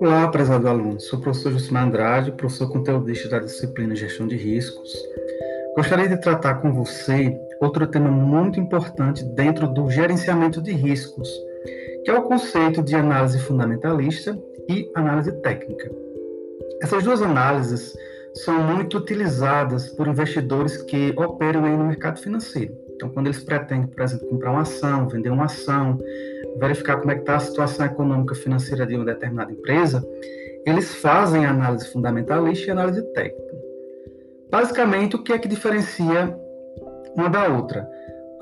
Olá, prezado aluno. Sou o professor Josimar Andrade, professor conteudista da disciplina Gestão de Riscos. Gostaria de tratar com você outro tema muito importante dentro do gerenciamento de riscos, que é o conceito de análise fundamentalista e análise técnica. Essas duas análises são muito utilizadas por investidores que operam aí no mercado financeiro. Então, quando eles pretendem, por exemplo, comprar uma ação, vender uma ação, verificar como é que está a situação econômica financeira de uma determinada empresa, eles fazem análise fundamentalista e análise técnica. Basicamente, o que é que diferencia uma da outra?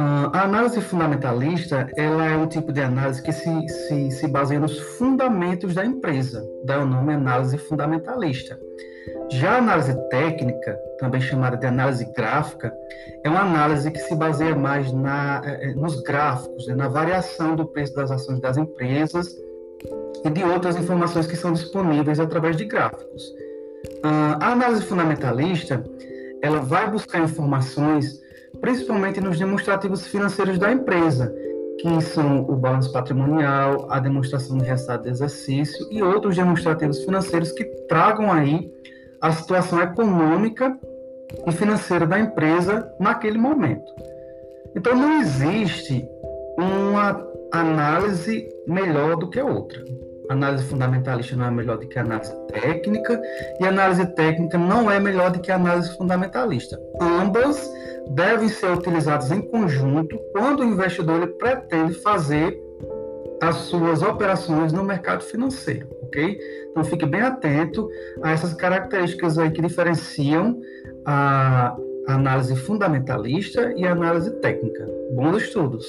Uh, a análise fundamentalista ela é um tipo de análise que se, se, se baseia nos fundamentos da empresa, dá o nome análise fundamentalista. Já a análise técnica, também chamada de análise gráfica, é uma análise que se baseia mais na, eh, eh, nos gráficos, né, na variação do preço das ações das empresas e de outras informações que são disponíveis através de gráficos. Uh, a análise fundamentalista ela vai buscar informações principalmente nos demonstrativos financeiros da empresa, que são o balanço patrimonial, a demonstração de resultado de exercício e outros demonstrativos financeiros que tragam aí a situação econômica e financeira da empresa naquele momento. Então não existe uma análise melhor do que a outra. A análise fundamentalista não é melhor do que a análise técnica e a análise técnica não é melhor do que a análise fundamentalista. Ambas devem ser utilizadas em conjunto quando o investidor pretende fazer as suas operações no mercado financeiro, ok? Então fique bem atento a essas características aí que diferenciam a análise fundamentalista e a análise técnica. Bons estudos!